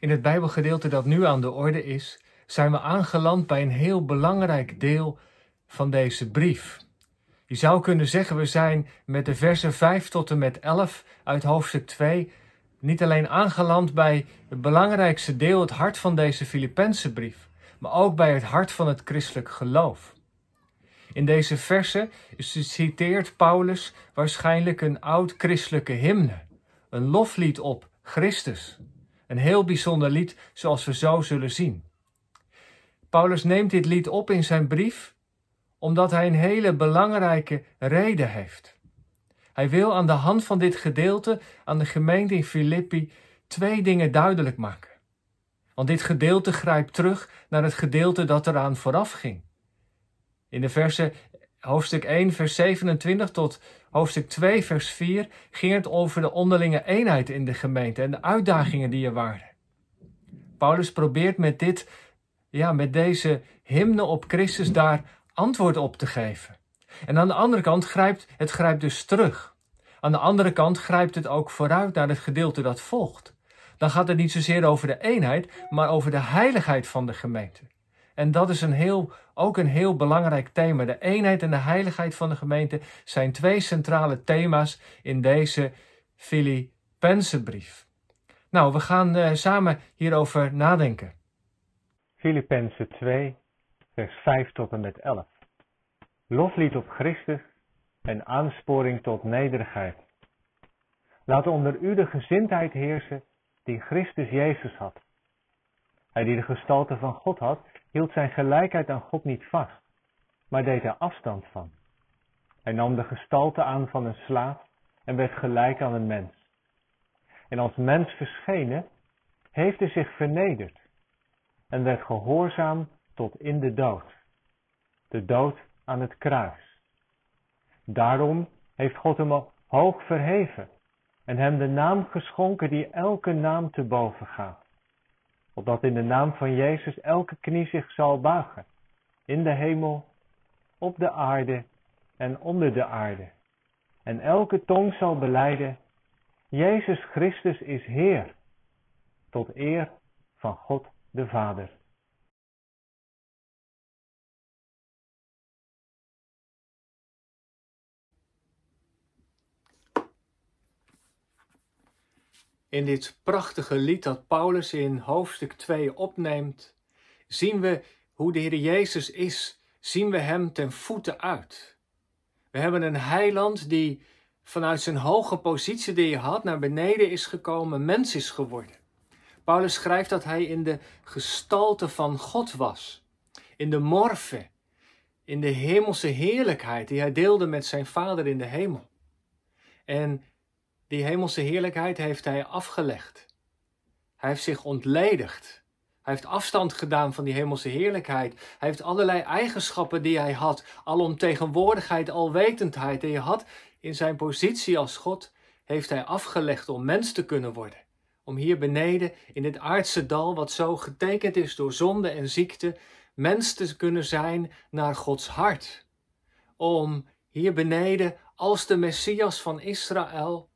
In het Bijbelgedeelte dat nu aan de orde is, zijn we aangeland bij een heel belangrijk deel van deze brief. Je zou kunnen zeggen, we zijn met de versen 5 tot en met 11 uit hoofdstuk 2 niet alleen aangeland bij het belangrijkste deel, het hart van deze Filippense brief, maar ook bij het hart van het christelijk geloof. In deze versen citeert Paulus waarschijnlijk een oud-christelijke hymne, een loflied op Christus. Een heel bijzonder lied, zoals we zo zullen zien. Paulus neemt dit lied op in zijn brief omdat hij een hele belangrijke reden heeft. Hij wil aan de hand van dit gedeelte aan de gemeente in Filippi twee dingen duidelijk maken. Want dit gedeelte grijpt terug naar het gedeelte dat eraan vooraf ging. In de versen hoofdstuk 1, vers 27 tot hoofdstuk 2, vers 4 ging het over de onderlinge eenheid in de gemeente en de uitdagingen die er waren. Paulus probeert met dit, ja, met deze hymne op Christus daar antwoord op te geven. En aan de andere kant grijpt het grijpt dus terug. Aan de andere kant grijpt het ook vooruit naar het gedeelte dat volgt. Dan gaat het niet zozeer over de eenheid, maar over de heiligheid van de gemeente. En dat is een heel, ook een heel belangrijk thema. De eenheid en de heiligheid van de gemeente zijn twee centrale thema's in deze Filippense brief. Nou, we gaan uh, samen hierover nadenken. Filippenzen 2, vers 5 tot en met 11. Loflied op Christus en aansporing tot nederigheid. Laat onder u de gezindheid heersen die Christus Jezus had. Hij die de gestalte van God had, hield zijn gelijkheid aan God niet vast, maar deed er afstand van. Hij nam de gestalte aan van een slaaf en werd gelijk aan een mens. En als mens verschenen, heeft hij zich vernederd en werd gehoorzaam tot in de dood. De dood aan het kruis. Daarom heeft God hem hoog verheven en hem de naam geschonken die elke naam te boven gaat. Opdat in de naam van Jezus elke knie zich zal buigen, in de hemel, op de aarde en onder de aarde. En elke tong zal beleiden, Jezus Christus is Heer, tot eer van God de Vader. In dit prachtige lied dat Paulus in hoofdstuk 2 opneemt, zien we hoe de Heer Jezus is, zien we Hem ten voeten uit. We hebben een heiland die vanuit zijn hoge positie die hij had naar beneden is gekomen, mens is geworden. Paulus schrijft dat hij in de gestalte van God was, in de morfe, in de hemelse heerlijkheid die hij deelde met zijn Vader in de hemel. En die hemelse heerlijkheid heeft hij afgelegd. Hij heeft zich ontledigd. Hij heeft afstand gedaan van die hemelse heerlijkheid. Hij heeft allerlei eigenschappen die hij had, alomtegenwoordigheid, alwetendheid die hij had in zijn positie als God, heeft hij afgelegd om mens te kunnen worden. Om hier beneden in dit aardse dal, wat zo getekend is door zonde en ziekte, mens te kunnen zijn naar Gods hart. Om hier beneden als de Messias van Israël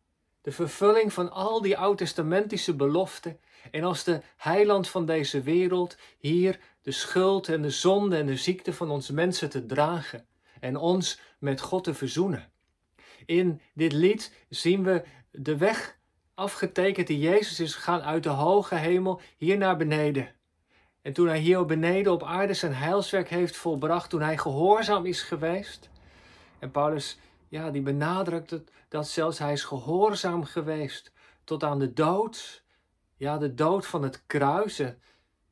de vervulling van al die oud-testamentische beloften en als de heiland van deze wereld hier de schuld en de zonde en de ziekte van onze mensen te dragen en ons met God te verzoenen. In dit lied zien we de weg afgetekend die Jezus is gegaan uit de hoge hemel hier naar beneden. En toen hij hier beneden op aarde zijn heilswerk heeft volbracht, toen hij gehoorzaam is geweest. En Paulus ja, die benadrukt het, dat zelfs hij is gehoorzaam geweest tot aan de dood. Ja, de dood van het kruisen.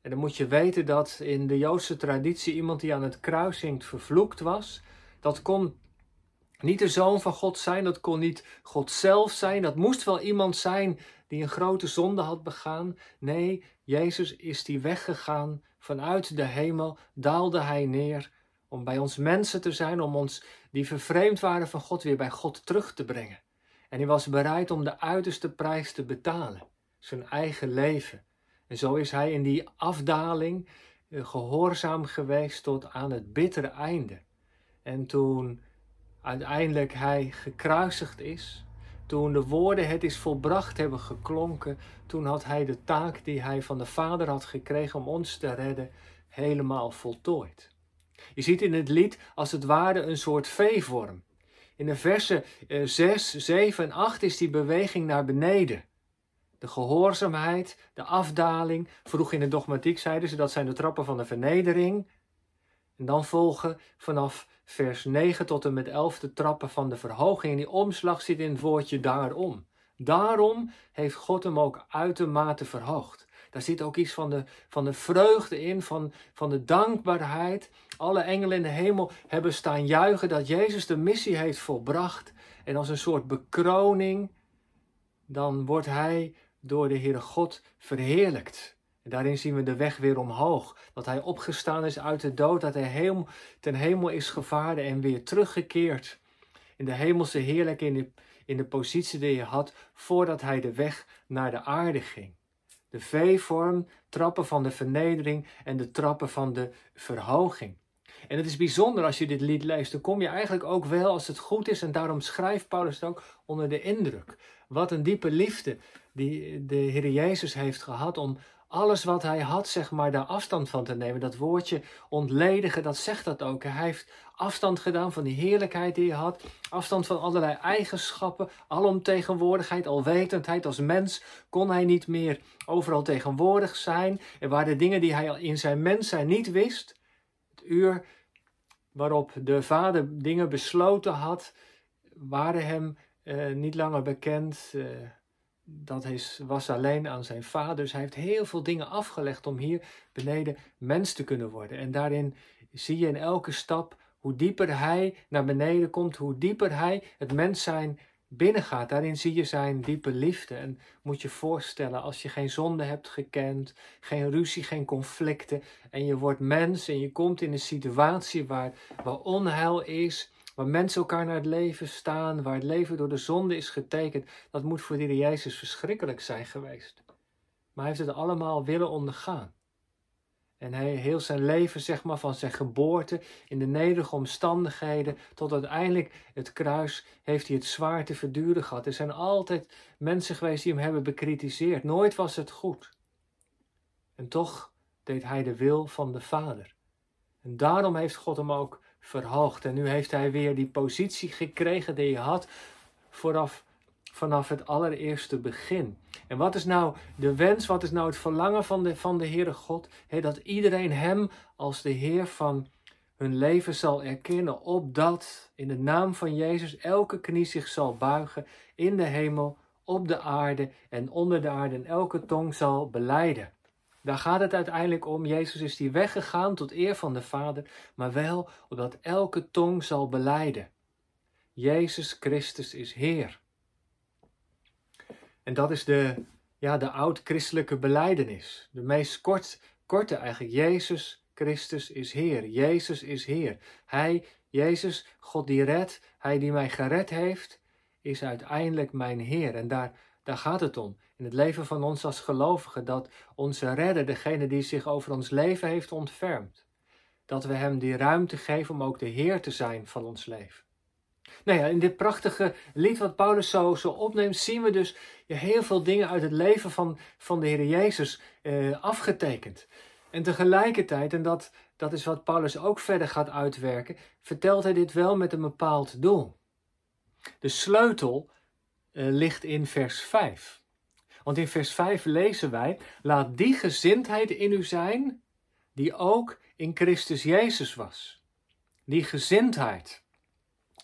En dan moet je weten dat in de Joodse traditie iemand die aan het kruis hinkt vervloekt was. Dat kon niet de zoon van God zijn, dat kon niet God zelf zijn. Dat moest wel iemand zijn die een grote zonde had begaan. Nee, Jezus is die weggegaan vanuit de hemel, daalde hij neer om bij ons mensen te zijn, om ons die vervreemd waren van God weer bij God terug te brengen. En hij was bereid om de uiterste prijs te betalen, zijn eigen leven. En zo is hij in die afdaling eh, gehoorzaam geweest tot aan het bittere einde. En toen uiteindelijk hij gekruisigd is, toen de woorden het is volbracht hebben geklonken, toen had hij de taak die hij van de Vader had gekregen om ons te redden, helemaal voltooid. Je ziet in het lied als het ware een soort V-vorm. In de versen 6, 7 en 8 is die beweging naar beneden. De gehoorzaamheid, de afdaling. Vroeg in de dogmatiek zeiden ze dat zijn de trappen van de vernedering. En dan volgen vanaf vers 9 tot en met 11 de trappen van de verhoging. En die omslag zit in het woordje daarom. Daarom heeft God hem ook uitermate verhoogd. Daar zit ook iets van de, van de vreugde in, van, van de dankbaarheid. Alle engelen in de hemel hebben staan juichen dat Jezus de missie heeft volbracht. En als een soort bekroning, dan wordt hij door de Heere God verheerlijkt. En daarin zien we de weg weer omhoog. Dat hij opgestaan is uit de dood, dat hij ten hemel is gevaren en weer teruggekeerd. In de hemelse heerlijk in de, in de positie die hij had voordat hij de weg naar de aarde ging. De V-vorm, trappen van de vernedering en de trappen van de verhoging. En het is bijzonder als je dit lied leest, dan kom je eigenlijk ook wel als het goed is, en daarom schrijft Paulus het ook onder de indruk. Wat een diepe liefde die de Heer Jezus heeft gehad om alles wat hij had, zeg maar, daar afstand van te nemen. Dat woordje ontledigen, dat zegt dat ook. Hij heeft afstand gedaan van die heerlijkheid die hij had. Afstand van allerlei eigenschappen, alomtegenwoordigheid, alwetendheid. Als mens kon hij niet meer overal tegenwoordig zijn. Er waren dingen die hij in zijn mens zijn niet wist. Uur waarop de vader dingen besloten had, waren hem uh, niet langer bekend. Uh, dat is, was alleen aan zijn vader. Dus hij heeft heel veel dingen afgelegd om hier beneden mens te kunnen worden. En daarin zie je in elke stap hoe dieper hij naar beneden komt, hoe dieper hij het mens zijn binnengaat. Daarin zie je zijn diepe liefde. En moet je voorstellen, als je geen zonde hebt gekend, geen ruzie, geen conflicten, en je wordt mens en je komt in een situatie waar, waar onheil is, Waar mensen elkaar naar het leven staan, waar het leven door de zonde is getekend, dat moet voor die Jezus verschrikkelijk zijn geweest. Maar hij heeft het allemaal willen ondergaan. En hij heel zijn leven, zeg maar, van zijn geboorte in de nederige omstandigheden tot uiteindelijk het kruis, heeft hij het zwaar te verduren gehad. Er zijn altijd mensen geweest die hem hebben bekritiseerd. Nooit was het goed. En toch deed hij de wil van de Vader. En daarom heeft God hem ook verhoogd. En nu heeft hij weer die positie gekregen die hij had vooraf, vanaf het allereerste begin. En wat is nou de wens, wat is nou het verlangen van de, van de Heere God? dat iedereen hem als de Heer van hun leven zal erkennen, opdat in de naam van Jezus elke knie zich zal buigen in de hemel, op de aarde en onder de aarde en elke tong zal beleiden. Daar gaat het uiteindelijk om. Jezus is die weggegaan tot eer van de Vader, maar wel opdat elke tong zal beleiden. Jezus Christus is Heer. En dat is de, ja, de oud-christelijke beleidenis. De meest kort, korte eigenlijk. Jezus Christus is Heer. Jezus is Heer. Hij, Jezus, God die redt, Hij die mij gered heeft, is uiteindelijk mijn Heer. En daar, daar gaat het om in het leven van ons als gelovigen, dat onze redder, degene die zich over ons leven heeft ontfermd, dat we hem die ruimte geven om ook de Heer te zijn van ons leven. Nou ja, in dit prachtige lied wat Paulus zo, zo opneemt, zien we dus heel veel dingen uit het leven van, van de Heer Jezus eh, afgetekend. En tegelijkertijd, en dat, dat is wat Paulus ook verder gaat uitwerken, vertelt hij dit wel met een bepaald doel. De sleutel eh, ligt in vers 5. Want in vers 5 lezen wij: Laat die gezindheid in u zijn, die ook in Christus Jezus was. Die gezindheid.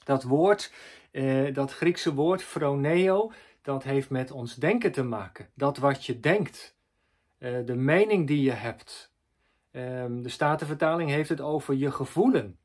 Dat woord, eh, dat Griekse woord phroneo, dat heeft met ons denken te maken. Dat wat je denkt. Eh, de mening die je hebt. Eh, de Statenvertaling heeft het over je gevoelen.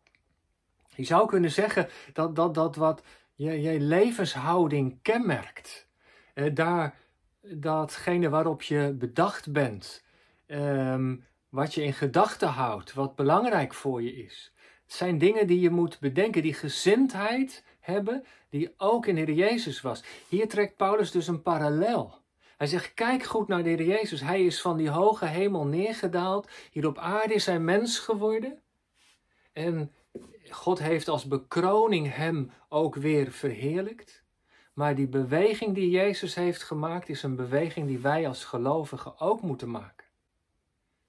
Je zou kunnen zeggen dat dat, dat wat je, levenshouding kenmerkt. Uh, daar datgene waarop je bedacht bent, ehm, wat je in gedachten houdt, wat belangrijk voor je is. Het zijn dingen die je moet bedenken, die gezindheid hebben, die ook in de Heer Jezus was. Hier trekt Paulus dus een parallel. Hij zegt, kijk goed naar de Heer Jezus. Hij is van die hoge hemel neergedaald. Hier op aarde is hij mens geworden. En God heeft als bekroning hem ook weer verheerlijkt. Maar die beweging die Jezus heeft gemaakt, is een beweging die wij als gelovigen ook moeten maken.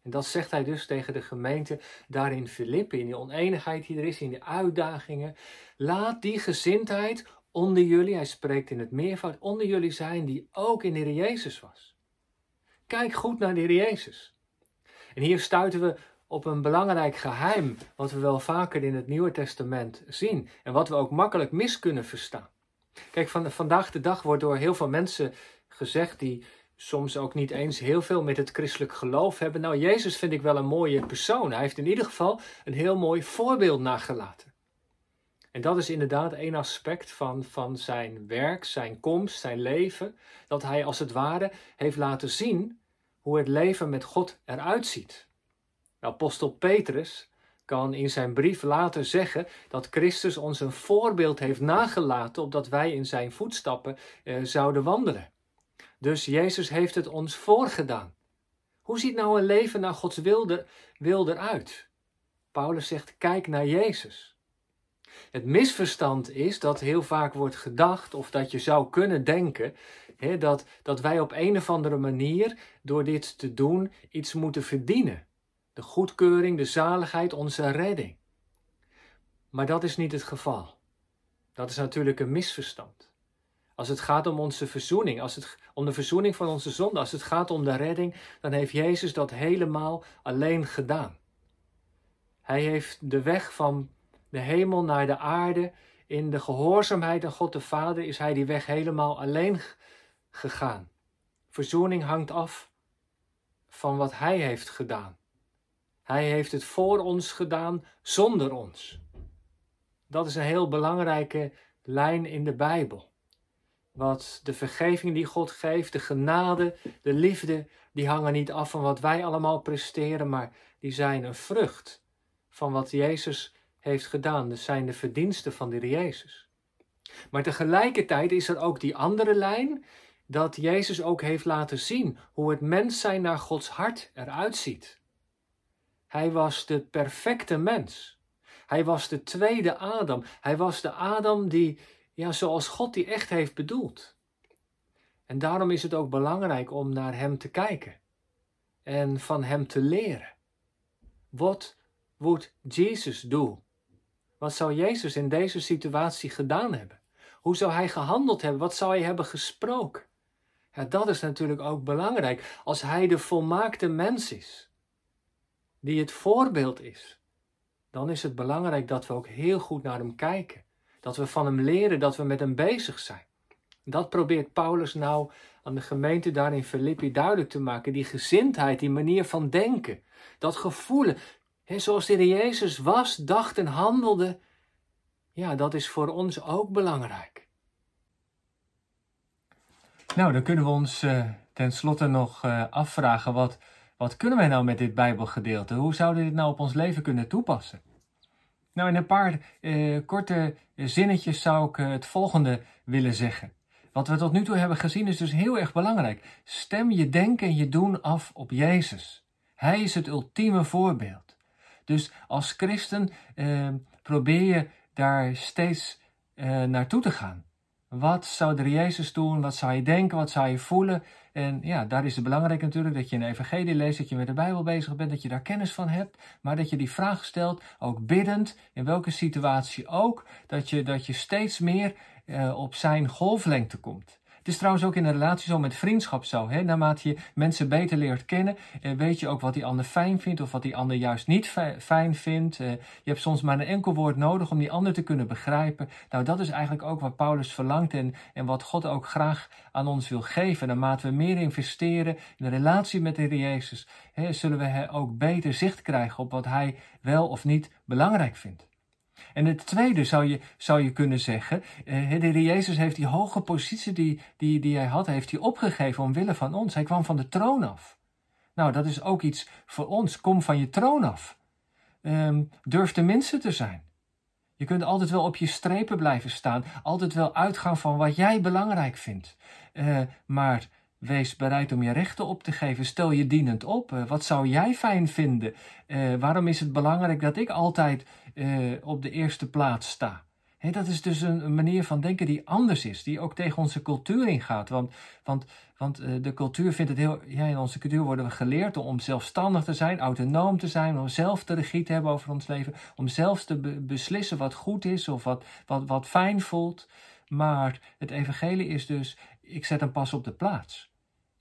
En dat zegt hij dus tegen de gemeente daar in in die oneenigheid die er is, in die uitdagingen. Laat die gezindheid onder jullie, hij spreekt in het meervoud, onder jullie zijn die ook in de Heer Jezus was. Kijk goed naar de Heer Jezus. En hier stuiten we op een belangrijk geheim, wat we wel vaker in het Nieuwe Testament zien en wat we ook makkelijk mis kunnen verstaan. Kijk, van, vandaag de dag wordt door heel veel mensen gezegd die soms ook niet eens heel veel met het christelijk geloof hebben. Nou, Jezus vind ik wel een mooie persoon. Hij heeft in ieder geval een heel mooi voorbeeld nagelaten. En dat is inderdaad één aspect van, van zijn werk, zijn komst, zijn leven. Dat hij als het ware heeft laten zien hoe het leven met God eruit ziet. Apostel Petrus kan in zijn brief later zeggen dat Christus ons een voorbeeld heeft nagelaten opdat wij in zijn voetstappen eh, zouden wandelen. Dus Jezus heeft het ons voorgedaan. Hoe ziet nou een leven naar Gods wil, er, wil eruit? Paulus zegt: kijk naar Jezus. Het misverstand is dat heel vaak wordt gedacht, of dat je zou kunnen denken, hè, dat, dat wij op een of andere manier door dit te doen iets moeten verdienen de goedkeuring, de zaligheid, onze redding. Maar dat is niet het geval. Dat is natuurlijk een misverstand. Als het gaat om onze verzoening, als het om de verzoening van onze zonde, als het gaat om de redding, dan heeft Jezus dat helemaal alleen gedaan. Hij heeft de weg van de hemel naar de aarde, in de gehoorzaamheid aan God de Vader, is hij die weg helemaal alleen gegaan. Verzoening hangt af van wat hij heeft gedaan. Hij heeft het voor ons gedaan zonder ons. Dat is een heel belangrijke lijn in de Bijbel. Wat de vergeving die God geeft, de genade, de liefde, die hangen niet af van wat wij allemaal presteren, maar die zijn een vrucht van wat Jezus heeft gedaan. Dat zijn de verdiensten van de Jezus. Maar tegelijkertijd is er ook die andere lijn, dat Jezus ook heeft laten zien hoe het mens zijn naar Gods hart eruit ziet. Hij was de perfecte mens. Hij was de tweede Adam. Hij was de Adam die, ja, zoals God die echt heeft bedoeld. En daarom is het ook belangrijk om naar Hem te kijken en van Hem te leren. What would Jesus do? Wat zou Jezus in deze situatie gedaan hebben? Hoe zou Hij gehandeld hebben? Wat zou Hij hebben gesproken? Dat is natuurlijk ook belangrijk als Hij de volmaakte mens is die het voorbeeld is, dan is het belangrijk dat we ook heel goed naar hem kijken. Dat we van hem leren, dat we met hem bezig zijn. Dat probeert Paulus nou aan de gemeente daar in Filippi duidelijk te maken. Die gezindheid, die manier van denken, dat gevoelen. He, zoals de Heer Jezus was, dacht en handelde. Ja, dat is voor ons ook belangrijk. Nou, dan kunnen we ons uh, tenslotte nog uh, afvragen wat wat kunnen wij nou met dit Bijbelgedeelte? Hoe zouden we dit nou op ons leven kunnen toepassen? Nou, in een paar eh, korte zinnetjes zou ik eh, het volgende willen zeggen. Wat we tot nu toe hebben gezien is dus heel erg belangrijk. Stem je denken en je doen af op Jezus. Hij is het ultieme voorbeeld. Dus als christen eh, probeer je daar steeds eh, naartoe te gaan. Wat zou er Jezus doen? Wat zou je denken? Wat zou je voelen? En ja, daar is het belangrijk natuurlijk dat je een evangelie leest, dat je met de Bijbel bezig bent, dat je daar kennis van hebt, maar dat je die vraag stelt, ook biddend, in welke situatie ook, dat je, dat je steeds meer uh, op zijn golflengte komt. Het is trouwens ook in een relatie zo met vriendschap zo. Hè? Naarmate je mensen beter leert kennen, eh, weet je ook wat die ander fijn vindt of wat die ander juist niet fijn vindt. Eh, je hebt soms maar een enkel woord nodig om die ander te kunnen begrijpen. Nou, dat is eigenlijk ook wat Paulus verlangt en, en wat God ook graag aan ons wil geven. Naarmate we meer investeren in de relatie met de Heer Jezus, hè, zullen we ook beter zicht krijgen op wat Hij wel of niet belangrijk vindt. En het tweede zou je, zou je kunnen zeggen, eh, de Heer Jezus heeft die hoge positie die, die, die hij had, heeft hij opgegeven omwille van ons. Hij kwam van de troon af. Nou, dat is ook iets voor ons. Kom van je troon af. Um, durf de minste te zijn. Je kunt altijd wel op je strepen blijven staan, altijd wel uitgaan van wat jij belangrijk vindt. Uh, maar Wees bereid om je rechten op te geven. Stel je dienend op. Eh, wat zou jij fijn vinden? Waarom is het belangrijk dat ik altijd uh, op de eerste plaats sta? dat is dus een, manier van denken die anders is, die ook tegen onze cultuur ingaat. Want, want, want uh, de cultuur vindt het heel. Ja, in onze cultuur worden we geleerd om zelfstandig te zijn, autonoom te zijn, om zelf de regie te hebben over ons leven, om zelfs te beslissen wat goed is of wat, wat, wat fijn voelt. Maar het evangelie is dus: ik zet hem pas op de plaats.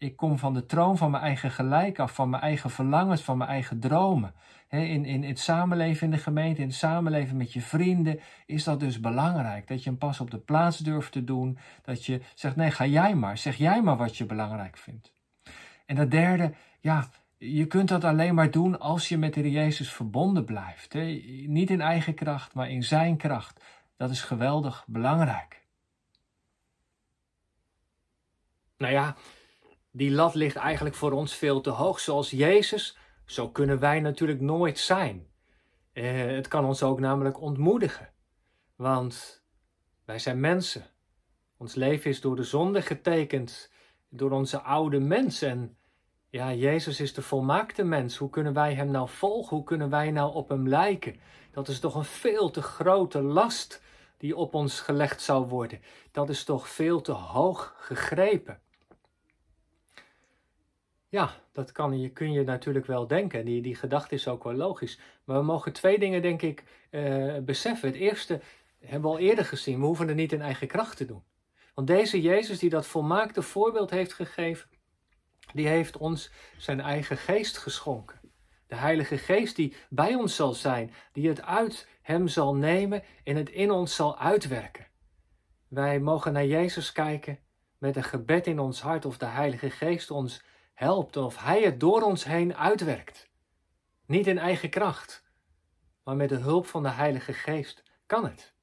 Ik kom van de troon van mijn eigen gelijk af, van mijn eigen verlangens, van mijn eigen dromen. in, in, het samenleven in de gemeente, in het samenleven met je vrienden, is dat dus belangrijk. Dat je hem pas op de plaats durft te doen. Dat je zegt, nee, ga jij maar. Zeg jij maar wat je belangrijk vindt. En dat derde, ja, je kunt dat alleen maar doen als je met de Jezus verbonden blijft. Niet in eigen kracht, maar in zijn kracht. Dat is geweldig belangrijk. Nou ja, die lat ligt eigenlijk voor ons veel te hoog. Zoals Jezus, zo kunnen wij natuurlijk nooit zijn. Eh, het kan ons ook namelijk ontmoedigen. Want wij zijn mensen. Ons leven is door de zonde getekend, door onze oude mens. En ja, Jezus is de volmaakte mens. Hoe kunnen wij Hem nou volgen? Hoe kunnen wij nou op Hem lijken? Dat is toch een veel te grote last die op ons gelegd zou worden. Dat is toch veel te hoog gegrepen. Ja, dat kan je, kun je natuurlijk wel denken. Die, die gedachte is ook wel logisch. Maar we mogen twee dingen, denk ik, uh, beseffen. Het eerste hebben we al eerder gezien. We hoeven het niet in eigen kracht te doen. Want deze Jezus, die dat volmaakte voorbeeld heeft gegeven, die heeft ons zijn eigen geest geschonken. De Heilige Geest die bij ons zal zijn, die het uit Hem zal nemen en het in ons zal uitwerken. Wij mogen naar Jezus kijken met een gebed in ons hart of de Heilige Geest ons helpt of Hij het door ons heen uitwerkt. Niet in eigen kracht, maar met de hulp van de Heilige Geest kan het.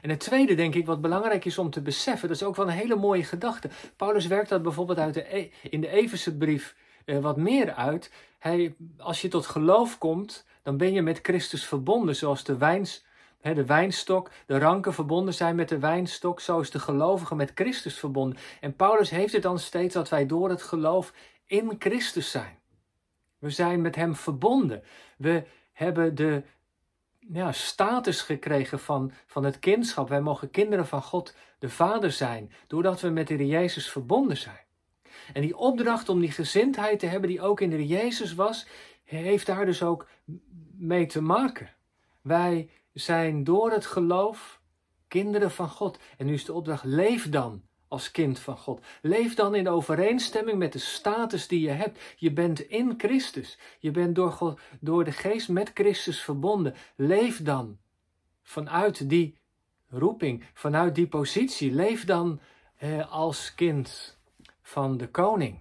En het tweede, denk ik, wat belangrijk is om te beseffen, dat is ook wel een hele mooie gedachte. Paulus werkt dat bijvoorbeeld uit de, e- in de Everse eh, wat meer uit. Hij, als je tot geloof komt, dan ben je met Christus verbonden, zoals de wijns de wijnstok, de ranken verbonden zijn met de wijnstok, zo is de gelovige met Christus verbonden. En Paulus heeft het dan steeds dat wij door het geloof in Christus zijn. We zijn met Hem verbonden. We hebben de ja, status gekregen van, van het kindschap. Wij mogen kinderen van God de Vader zijn, doordat we met de Jezus verbonden zijn. En die opdracht om die gezindheid te hebben die ook in de Jezus was, heeft daar dus ook mee te maken. Wij zijn door het geloof kinderen van God. En nu is de opdracht: leef dan als kind van God. Leef dan in overeenstemming met de status die je hebt. Je bent in Christus. Je bent door, door de geest met Christus verbonden. Leef dan vanuit die roeping, vanuit die positie. Leef dan eh, als kind van de koning.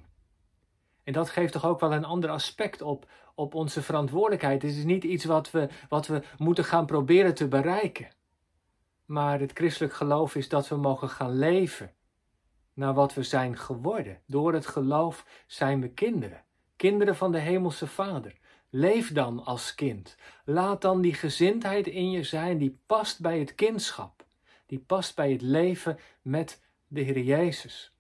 En dat geeft toch ook wel een ander aspect op, op onze verantwoordelijkheid. Het is niet iets wat we, wat we moeten gaan proberen te bereiken. Maar het christelijk geloof is dat we mogen gaan leven naar wat we zijn geworden. Door het geloof zijn we kinderen, kinderen van de Hemelse Vader. Leef dan als kind. Laat dan die gezindheid in je zijn die past bij het kindschap, die past bij het leven met de Heer Jezus.